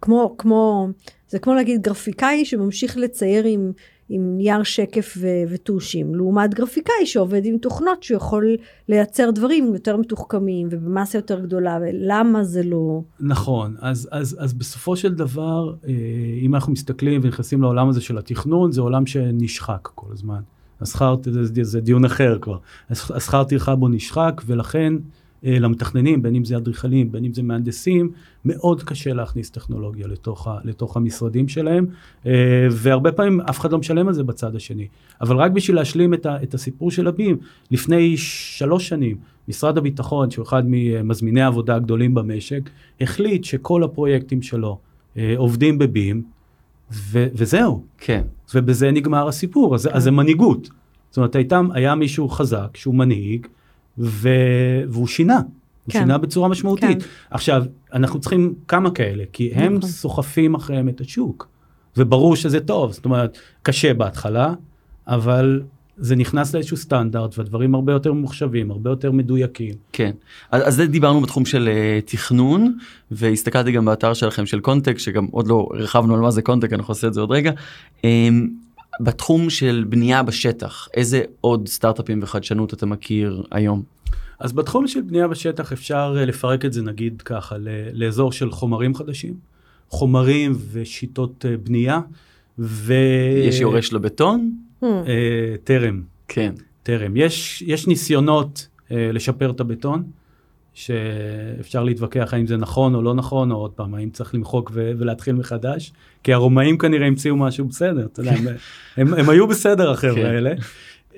[SPEAKER 3] כמו, כמו, זה כמו להגיד גרפיקאי שממשיך לצייר עם, עם נייר שקף ו- וטושים, לעומת גרפיקאי שעובד עם תוכנות שיכול לייצר דברים יותר מתוחכמים ובמסה יותר גדולה, ולמה זה לא...
[SPEAKER 4] נכון, אז, אז, אז בסופו של דבר, אה, אם אנחנו מסתכלים ונכנסים לעולם הזה של התכנון, זה עולם שנשחק כל הזמן. השכר, זה, זה דיון אחר כבר. השכר טרחה בו נשחק, ולכן אה, למתכננים, בין אם זה אדריכלים, בין אם זה מהנדסים, מאוד קשה להכניס טכנולוגיה לתוך, ה, לתוך המשרדים שלהם, אה, והרבה פעמים אף אחד לא משלם על זה בצד השני. אבל רק בשביל להשלים את, ה, את הסיפור של הבים, לפני שלוש שנים, משרד הביטחון, שהוא אחד ממזמיני העבודה הגדולים במשק, החליט שכל הפרויקטים שלו אה, עובדים בבים, ו- וזהו,
[SPEAKER 1] כן.
[SPEAKER 4] ובזה נגמר הסיפור, אז, אז זה מנהיגות. זאת אומרת, הייתה, היה מישהו חזק שהוא מנהיג, ו... והוא שינה. הוא
[SPEAKER 3] כן.
[SPEAKER 4] שינה בצורה משמעותית.
[SPEAKER 3] כן.
[SPEAKER 4] עכשיו, אנחנו צריכים כמה כאלה, כי הם
[SPEAKER 3] נכון.
[SPEAKER 4] סוחפים אחריהם את השוק. וברור שזה טוב, זאת אומרת, קשה בהתחלה, אבל זה נכנס לאיזשהו סטנדרט, והדברים הרבה יותר ממוחשבים, הרבה יותר מדויקים.
[SPEAKER 1] כן, אז, אז זה דיברנו בתחום של uh, תכנון והסתכלתי גם באתר שלכם של קונטק שגם עוד לא הרחבנו על מה זה קונטק אנחנו נעשה את זה עוד רגע. Um, בתחום של בנייה בשטח איזה עוד סטארט-אפים וחדשנות אתה מכיר היום?
[SPEAKER 4] אז בתחום של בנייה בשטח אפשר אה, לפרק את זה נגיד ככה ל- לאזור של חומרים חדשים, חומרים ושיטות אה, בנייה, ו...
[SPEAKER 1] יש יורש לבטון?
[SPEAKER 3] Hmm.
[SPEAKER 4] אה, טרם,
[SPEAKER 1] כן.
[SPEAKER 4] טרם. יש, יש ניסיונות אה, לשפר את הבטון, שאפשר להתווכח האם זה נכון או לא נכון, או עוד פעם, האם צריך למחוק ו- ולהתחיל מחדש, כי הרומאים כנראה המציאו משהו בסדר, אתה יודע, הם, הם, הם היו בסדר החבר'ה
[SPEAKER 1] כן.
[SPEAKER 4] האלה.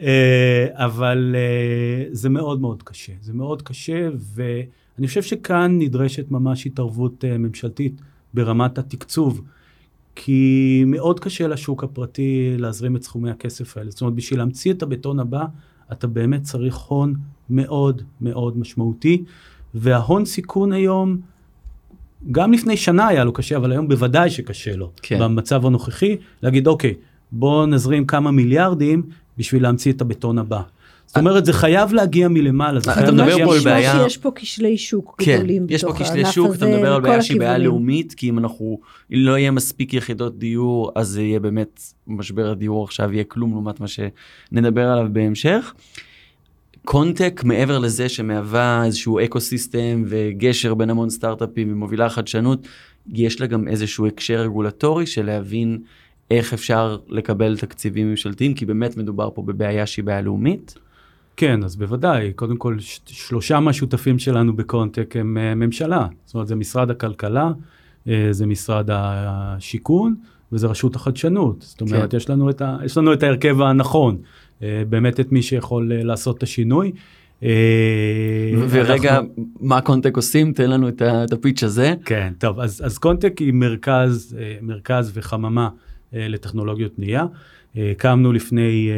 [SPEAKER 4] אה, אבל אה, זה מאוד מאוד קשה, זה מאוד קשה, ואני חושב שכאן נדרשת ממש התערבות אה, ממשלתית ברמת התקצוב, כי מאוד קשה לשוק הפרטי להזרים את סכומי הכסף האלה. זאת אומרת, בשביל להמציא את הבטון הבא, אתה באמת צריך הון מאוד מאוד משמעותי, וההון סיכון היום, גם לפני שנה היה לו קשה, אבל היום בוודאי שקשה לו,
[SPEAKER 1] כן.
[SPEAKER 4] במצב הנוכחי, להגיד, אוקיי, בוא נזרים כמה מיליארדים בשביל להמציא את הבטון הבא. זאת אומרת, זה חייב להגיע מלמעלה, זה
[SPEAKER 1] אתה מדבר פה על בעיה-
[SPEAKER 3] שיש פה כשלי שוק
[SPEAKER 1] כן,
[SPEAKER 3] גדולים
[SPEAKER 1] יש פה
[SPEAKER 3] בתוך
[SPEAKER 1] כשלי
[SPEAKER 3] הענף
[SPEAKER 1] שוק,
[SPEAKER 3] הזה,
[SPEAKER 1] אתה מדבר על בעיה שהיא בעיה. לאומית, כי אם אנחנו, אם לא יהיה מספיק יחידות דיור, אז זה יהיה באמת, משבר הדיור עכשיו יהיה כלום לעומת מה שנדבר עליו בהמשך. קונטק מעבר לזה שמהווה איזשהו אקו סיסטם וגשר בין המון סטארט-אפים ומובילה חדשנות, יש לה גם איזשהו הקשר רגולטורי של להבין איך אפשר לקבל תקציבים ממשלתיים, כי באמת מדובר פה בבעיה שהיא בעיה לאומית.
[SPEAKER 4] כן, אז בוודאי. קודם כל, שלושה מהשותפים שלנו בקונטק הם אה, ממשלה. זאת אומרת, זה משרד הכלכלה, אה, זה משרד השיכון, וזה רשות החדשנות. זאת אומרת,
[SPEAKER 1] כן.
[SPEAKER 4] יש, לנו את ה, יש לנו את ההרכב הנכון, אה, באמת את מי שיכול לעשות את השינוי.
[SPEAKER 1] ורגע,
[SPEAKER 4] אנחנו-
[SPEAKER 1] מה קונטק עושים? תן לנו את את הפיץ' הזה.
[SPEAKER 4] כן, טוב, אז, אז קונטק היא מרכז, מרכז וחממה לטכנולוגיות בנייה. הקמנו לפני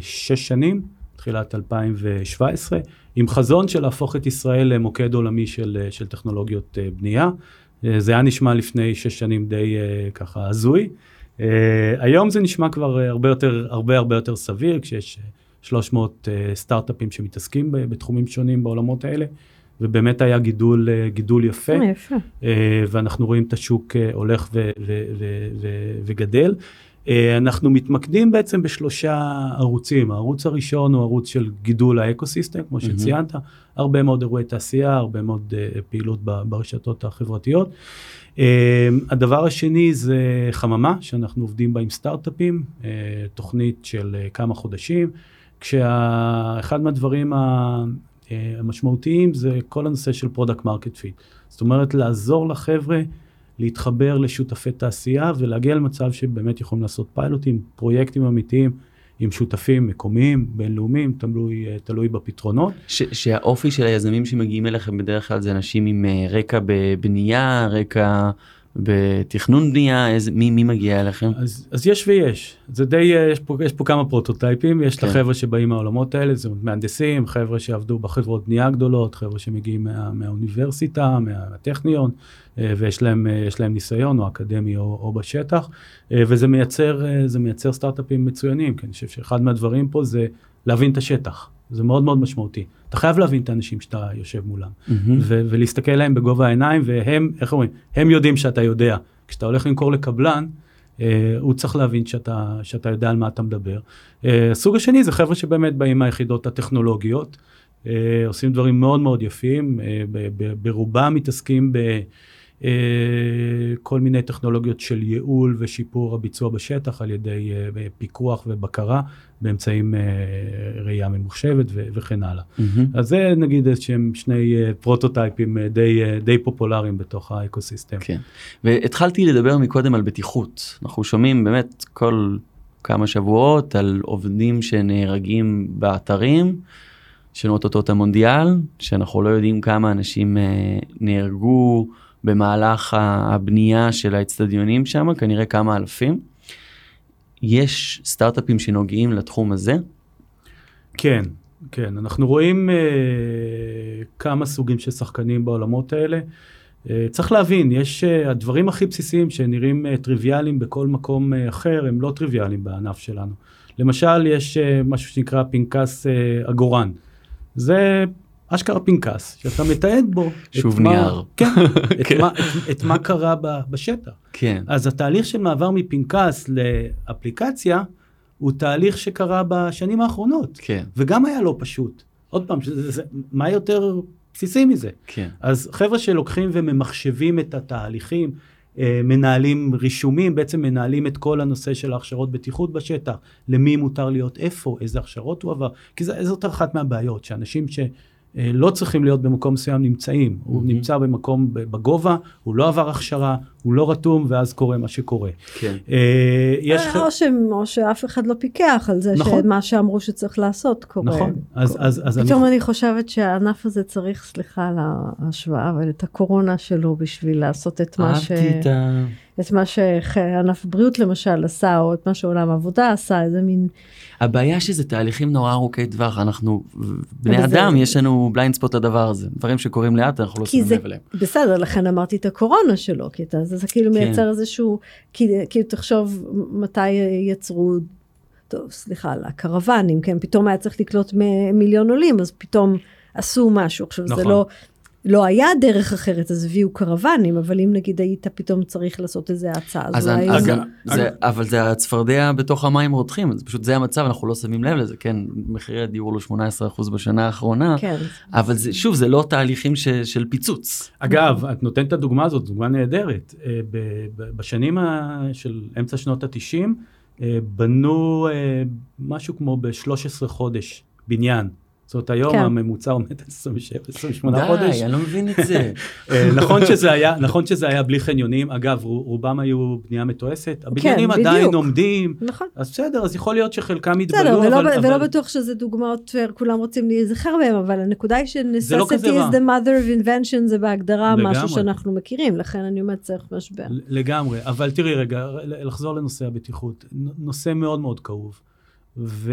[SPEAKER 4] שש שנים, תחילת 2017, עם חזון של להפוך את ישראל למוקד עולמי של, אה, של טכנולוגיות אה, בנייה. אה, זה היה נשמע לפני שש שנים די ככה הזוי. היום זה נשמע כבר הרבה יותר, הרבה הרבה יותר סביר, כשיש אה, 300 אה, סטארט-אפים שמתעסקים בתחומים שונים בעולמות האלה, ובאמת היה גידול, גידול יפה.
[SPEAKER 3] יפה.
[SPEAKER 4] ואנחנו רואים את השוק הולך ו- ו- ו- ו- וגדל. אה, אנחנו מתמקדים בעצם בשלושה ערוצים. הערוץ הראשון הוא ערוץ של גידול האקוסיסטם, כמו שציינת, הרבה מאוד אירועי תעשייה, הרבה מאוד uh, פעילות ברשתות החברתיות. Uh, הדבר השני זה חממה, שאנחנו עובדים בה עם סטארט-אפים, uh, תוכנית של אה, כמה חודשים, כשאחד מהדברים ה- המשמעותיים זה כל הנושא של product market fit. זאת אומרת, לעזור לחבר'ה להתחבר לשותפי תעשייה ולהגיע למצב שבאמת יכולים לעשות פיילוטים, פרויקטים אמיתיים עם שותפים מקומיים, בינלאומיים, תלוי, תלוי בפתרונות.
[SPEAKER 1] ש, שהאופי של היזמים שמגיעים אליכם בדרך כלל זה אנשים עם אה, רקע בבנייה, רקע בתכנון בנייה, איזה, מי, מי מגיע אליכם?
[SPEAKER 4] אז, אז יש ויש, זה די, יש פה, יש פה כמה פרוטוטייפים, יש כן. את החבר'ה שבאים מהעולמות האלה, זה מהנדסים, חבר'ה שעבדו בחברות בנייה גדולות, חבר'ה שמגיעים מה, מהאוניברסיטה, מהטכניון, אה, ויש להם, אה, להם ניסיון, או אקדמי או, או בשטח, אה, וזה מייצר, זה מייצר סטארט-אפים מצוינים, כי אני חושב שאחד מהדברים פה זה להבין את השטח. זה מאוד מאוד משמעותי. אתה חייב להבין את האנשים שאתה יושב מולם, mm-hmm. ו- ולהסתכל להם בגובה העיניים, והם, איך אומרים, הם יודעים שאתה יודע. כשאתה הולך למכור לקבלן, אה, הוא צריך להבין שאתה, שאתה יודע על מה אתה מדבר. אה, הסוג השני זה חבר'ה שבאמת באים מהיחידות הטכנולוגיות, אה, עושים דברים מאוד מאוד יפים, אה, ברובם מתעסקים ב... אה, כל מיני טכנולוגיות של ייעול ושיפור הביצוע בשטח על ידי אה, פיקוח ובקרה באמצעים אה, ראייה ממוחשבת וכן הלאה. Mm-hmm. אז זה נגיד שהם שני פרוטוטייפים די, די פופולריים בתוך האקוסיסטם.
[SPEAKER 1] כן, והתחלתי לדבר מקודם על בטיחות. אנחנו שומעים באמת כל כמה שבועות על עובדים שנהרגים באתרים. של אותות המונדיאל, שאנחנו לא יודעים כמה אנשים נהרגו. במהלך הבנייה של האצטדיונים שם, כנראה כמה אלפים. יש סטארט-אפים שנוגעים לתחום הזה?
[SPEAKER 4] כן, כן. אנחנו רואים אה, כמה סוגים של שחקנים בעולמות האלה. אה, צריך להבין, יש אה, הדברים הכי בסיסיים שנראים אה, טריוויאליים בכל מקום אה, אחר, הם לא טריוויאליים בענף שלנו. למשל, יש אה, משהו שנקרא פנקס אה, עגורן. זה אשכרה פנקס, שאתה מתעד בו.
[SPEAKER 1] שוב נייר.
[SPEAKER 4] כן, את, כן. מה, את, את מה קרה ב, בשטח.
[SPEAKER 1] כן.
[SPEAKER 4] אז התהליך של מעבר מפנקס לאפליקציה, הוא תהליך שקרה בשנים האחרונות.
[SPEAKER 1] כן.
[SPEAKER 4] וגם היה לא פשוט. עוד פעם, שזה, זה, מה יותר בסיסי מזה?
[SPEAKER 1] כן.
[SPEAKER 4] אז חבר'ה שלוקחים וממחשבים את התהליכים, אה, מנהלים רישומים, בעצם מנהלים את כל הנושא של ההכשרות בטיחות בשטח, למי מותר להיות איפה, איזה הכשרות הוא עבר, כי זאת אחת מהבעיות, שאנשים ש... אה, לא צריכים להיות במקום מסוים נמצאים. Mm-hmm. הוא נמצא במקום בגובה, הוא לא עבר הכשרה, הוא לא רתום, ואז קורה מה שקורה.
[SPEAKER 1] כן.
[SPEAKER 4] אה,
[SPEAKER 3] יש... אה, או, ש... או שאף אחד לא פיקח על זה, נכון. שמה שאמרו שצריך לעשות קורה.
[SPEAKER 4] נכון. אז,
[SPEAKER 3] קורה.
[SPEAKER 4] אז, אז
[SPEAKER 3] פתאום אני... אני חושבת שהענף הזה צריך, סליחה על ההשוואה, אבל את הקורונה שלו בשביל לעשות את מה ש...
[SPEAKER 1] אהבתי את ה...
[SPEAKER 3] את מה שענף בריאות למשל עשה, או את מה שעולם העבודה עשה, איזה מין...
[SPEAKER 1] הבעיה שזה תהליכים נורא ארוכי טווח, אנחנו בני אדם, זה... יש לנו בליינד ספוט לדבר הזה, דברים שקורים לאט, אנחנו לא שמים לב אליהם.
[SPEAKER 3] בסדר, לכן אמרתי את הקורונה שלו, כי אתה, זה, זה כאילו כן. מייצר איזשהו, כאילו תחשוב מתי יצרו, טוב, סליחה, על הקרוונים, כן, פתאום היה צריך לקלוט מיליון עולים, אז פתאום עשו משהו. עכשיו, נכון. זה לא... לא היה דרך אחרת, אז הביאו קרוונים, אבל אם נגיד היית פתאום צריך לעשות איזה הצעה, אז,
[SPEAKER 1] אז אולי... אז, זה, אבל זה הצפרדע בתוך המים רותחים, זה פשוט זה המצב, אנחנו לא שמים לב לזה, כן, מחירי הדיור עלו 18% בשנה האחרונה,
[SPEAKER 3] כן.
[SPEAKER 1] אבל זה, שוב, זה לא תהליכים ש, של פיצוץ.
[SPEAKER 4] אגב, את נותנת את הדוגמה הזאת, דוגמה נהדרת. אה, בשנים של אמצע שנות ה-90, אה, בנו אה, משהו כמו ב-13 חודש בניין. זאת אומרת, היום כן. הממוצע עומד על 27-28 חודש.
[SPEAKER 1] די, אני לא מבין את זה.
[SPEAKER 4] אה, נכון, שזה היה, נכון שזה היה בלי חניונים, אגב, רובם היו בנייה מתועסת, הבניינים כן, עדיין עומדים,
[SPEAKER 3] נכון.
[SPEAKER 4] אז בסדר, אז יכול להיות שחלקם יתבלו,
[SPEAKER 3] בסדר, ולא, אבל... ולא בטוח שזה דוגמאות כולם רוצים להיזכר בהם, אבל הנקודה היא ש-necessity לא is the mother of invention, זה בהגדרה לגמרי. משהו שאנחנו מכירים, לכן אני אומרת צריך משבר.
[SPEAKER 4] לגמרי, אבל תראי רגע, לחזור לנושא הבטיחות, נושא מאוד מאוד כאוב. ו,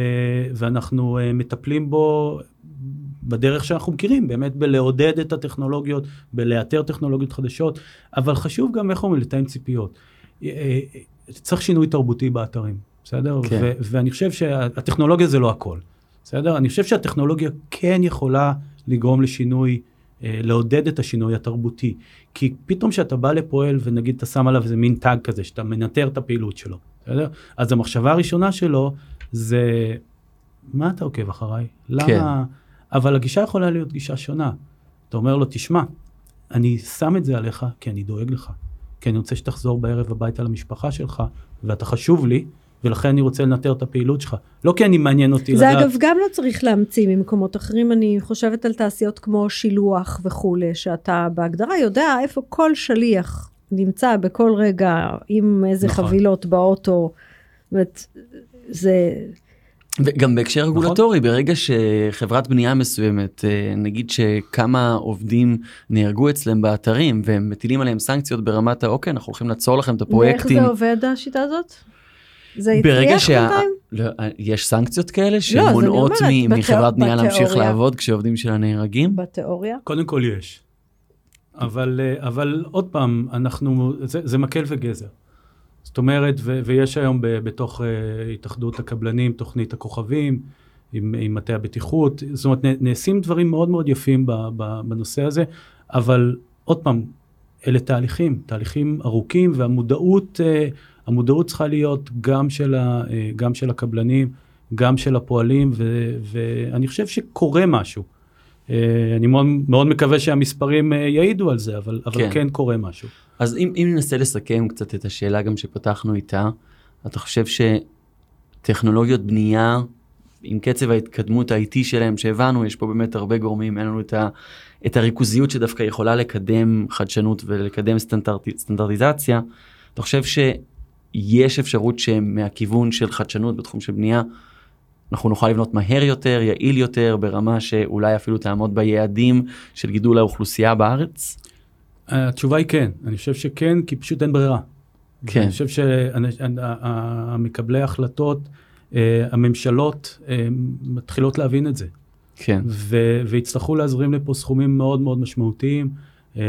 [SPEAKER 4] ואנחנו uh, מטפלים בו בדרך שאנחנו מכירים, באמת בלעודד את הטכנולוגיות, בלאתר טכנולוגיות חדשות, אבל חשוב גם, איך אומרים, לתאם ציפיות. Uh, צריך שינוי תרבותי באתרים, בסדר? כן. ו, ואני חושב שהטכנולוגיה זה לא הכל, בסדר? אני חושב שהטכנולוגיה כן יכולה לגרום לשינוי, uh, לעודד את השינוי התרבותי. כי פתאום כשאתה בא לפועל ונגיד אתה שם עליו איזה מין טאג כזה, שאתה מנטר את הפעילות שלו, בסדר? אז המחשבה הראשונה שלו זה, מה אתה עוקב אחריי? למה?
[SPEAKER 1] כן.
[SPEAKER 4] אבל הגישה יכולה להיות גישה שונה. אתה אומר לו, תשמע, אני שם את זה עליך כי אני דואג לך. כי אני רוצה שתחזור בערב הביתה למשפחה שלך, ואתה חשוב לי, ולכן אני רוצה לנטר את הפעילות שלך. לא כי אני מעניין אותי
[SPEAKER 3] זה
[SPEAKER 4] לדעת...
[SPEAKER 3] אגב גם לא צריך להמציא ממקומות אחרים, אני חושבת על תעשיות כמו שילוח וכולי, שאתה בהגדרה יודע איפה כל שליח נמצא בכל רגע, עם איזה
[SPEAKER 4] נכון.
[SPEAKER 3] חבילות באוטו. זאת אומרת, זה...
[SPEAKER 1] וגם בהקשר רגולטורי, ברגע שחברת בנייה מסוימת, אה, נגיד שכמה עובדים נהרגו אצלם באתרים והם מטילים עליהם סנקציות ברמת האוקיי, אנחנו הולכים לעצור לכם את הפרויקטים.
[SPEAKER 3] איך זה עובד השיטה הזאת? זה
[SPEAKER 1] ברגע
[SPEAKER 3] הצליח
[SPEAKER 1] שה...
[SPEAKER 3] בינתיים?
[SPEAKER 1] לא, יש סנקציות כאלה
[SPEAKER 3] אני
[SPEAKER 1] שמונעות
[SPEAKER 3] אומרת,
[SPEAKER 1] מ- מחברת בנייה להמשיך. לעבוד כשעובדים שלה נהרגים?
[SPEAKER 3] בתיאוריה?
[SPEAKER 4] קודם כל יש. אבל, אה, אבל עוד פעם, אנחנו, זה, זה מקל וגזר. זאת אומרת, ו, ויש היום ב, בתוך uh, התאחדות הקבלנים תוכנית הכוכבים, עם, עם מטה הבטיחות, זאת אומרת, נעשים דברים מאוד מאוד יפים ב, ב, בנושא הזה, אבל עוד פעם, אלה תהליכים, תהליכים ארוכים, והמודעות, uh, המודעות צריכה להיות גם של, ה, uh, גם של הקבלנים, גם של הפועלים, ו, ואני חושב שקורה משהו. אה, אני מאוד, מאוד מקווה שהמספרים אה, יעידו על זה, אבל, אבל
[SPEAKER 1] כן.
[SPEAKER 4] כן. כן קורה משהו.
[SPEAKER 1] אז אם, אם ננסה לסכם קצת את השאלה גם שפתחנו איתה, אתה חושב שטכנולוגיות בנייה, עם קצב ההתקדמות האיטי שלהם שהבנו, יש פה באמת הרבה גורמים, אין לנו את, ה, את הריכוזיות שדווקא יכולה לקדם חדשנות ולקדם סטנדרט, סטנדרטיזציה, אתה חושב שיש אפשרות שמהכיוון של חדשנות בתחום של בנייה, אנחנו נוכל לבנות מהר יותר, יעיל יותר, ברמה שאולי אפילו תעמוד ביעדים של גידול האוכלוסייה בארץ?
[SPEAKER 4] התשובה היא כן, אני חושב שכן, כי פשוט אין ברירה.
[SPEAKER 1] כן.
[SPEAKER 4] אני חושב שהמקבלי ההחלטות, אה, הממשלות אה, מתחילות להבין את זה,
[SPEAKER 1] כן.
[SPEAKER 4] ויצטרכו להזרים לפה סכומים מאוד מאוד משמעותיים. אה,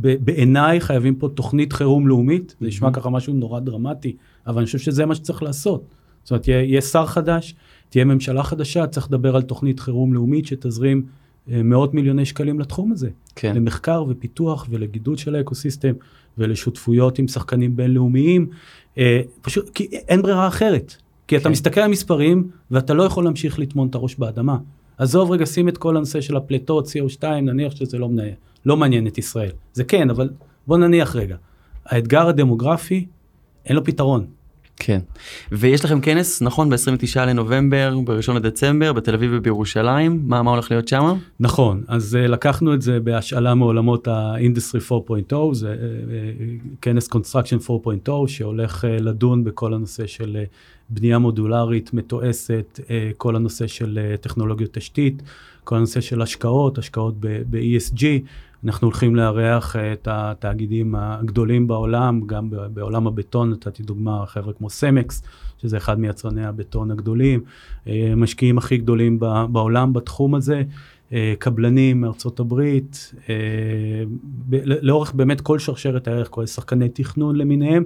[SPEAKER 4] ב- בעיניי חייבים פה תוכנית חירום לאומית, זה נשמע. ככה משהו נורא דרמטי, אבל אני חושב שזה מה שצריך לעשות. זאת אומרת, יהיה, יהיה שר חדש, תהיה ממשלה חדשה, צריך לדבר על תוכנית חירום לאומית שתזרים אה, מאות מיליוני שקלים לתחום הזה.
[SPEAKER 1] כן.
[SPEAKER 4] למחקר ופיתוח ולגידול של האקוסיסטם ולשותפויות עם שחקנים בינלאומיים, אה, פשוט כי אין ברירה אחרת. כי אתה
[SPEAKER 1] כן.
[SPEAKER 4] מסתכל על מספרים ואתה לא יכול להמשיך לטמון את הראש באדמה. עזוב רגע, שים את כל הנושא של הפליטות, CO2, נניח שזה לא, מנהל, לא מעניין את ישראל. זה כן, אבל בוא נניח רגע. האתגר הדמוגרפי, אין לו פתרון.
[SPEAKER 1] כן. ויש לכם כנס, נכון, ב-29 לנובמבר, ב-1 לדצמבר, בתל אביב ובירושלים, מה, מה הולך להיות שם?
[SPEAKER 4] נכון, אז uh, לקחנו את זה בהשאלה מעולמות ה-Industry 4.0, זה uh, כנס Construction 4.0 שהולך uh, לדון בכל הנושא של uh, בנייה מודולרית, מתועסת, uh, כל הנושא של uh, טכנולוגיות תשתית, כל הנושא של השקעות, השקעות ב-ESG. אנחנו הולכים לארח uh, את התאגידים הגדולים בעולם, גם בעולם הבטון, נתתי דוגמה, חבר'ה כמו סמקס, שזה אחד מיצרני הבטון הגדולים, uh, משקיעים הכי גדולים בעולם בתחום הזה. אה, קבלנים מארצות הברית, אה, לאורך באמת כל שרשרת הערך, כל שחקני תכנון למיניהם,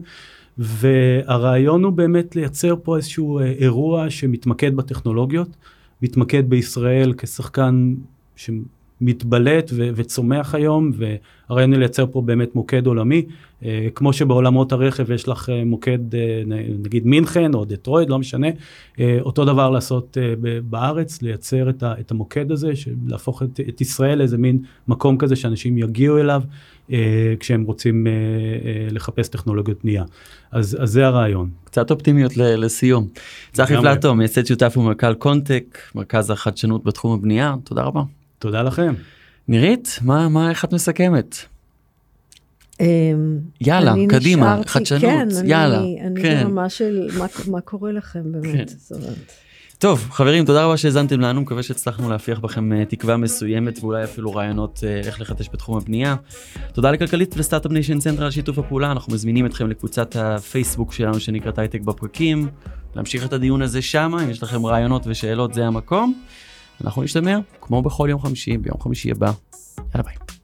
[SPEAKER 4] והרעיון הוא באמת לייצר פה איזשהו אה, אירוע שמתמקד בטכנולוגיות, מתמקד בישראל כשחקן שמתבלט ו- וצומח היום, והרעיון הוא לייצר פה באמת מוקד עולמי, אה, כמו שבעולמות הרכב יש לך אה, מוקד, אה, נגיד מינכן או דטרויד, לא משנה, אה, אותו דבר לעשות אה, ב- בארץ, לייצר את, ה- את המוקד הזה, להפוך את, את ישראל לאיזה מין מקום כזה שאנשים יגיעו אליו אה, כשהם רוצים אה, אה, לחפש טכנולוגיות בנייה. אז, אז זה הרעיון.
[SPEAKER 1] קצת אופטימיות לסיום. צחי. פלטו, מייסד שותף ומנכ"ל קונטק, מרכז החדשנות בתחום הבנייה, תודה רבה.
[SPEAKER 4] תודה לכם.
[SPEAKER 1] נירית, מה, מה, איך את מסכמת?
[SPEAKER 3] אמ,
[SPEAKER 1] יאללה,
[SPEAKER 3] אני
[SPEAKER 1] קדימה,
[SPEAKER 3] נשארתי-
[SPEAKER 1] חדשנות,
[SPEAKER 3] כן,
[SPEAKER 1] יאללה,
[SPEAKER 3] אני, אני
[SPEAKER 1] כן.
[SPEAKER 3] ברמה של מה, מה קורה לכם
[SPEAKER 1] כן.
[SPEAKER 3] באמת. אומרת.
[SPEAKER 1] טוב, חברים, תודה רבה שהאזנתם לנו, מקווה שהצלחנו להפיח בכם אה, תקווה מסוימת ואולי אפילו רעיונות אה, איך לחדש בתחום הבנייה. תודה לכלכליסט ול Start-Up Nation Central על שיתוף הפעולה, אנחנו מזמינים אתכם לקבוצת הפייסבוק שלנו שנקראת הייטק בפקקים, להמשיך את הדיון הזה שם, אם יש לכם רעיונות ושאלות זה המקום. אנחנו נשתמע, כמו בכל יום חמישי, ביום חמישי הבא. יאללה ביי.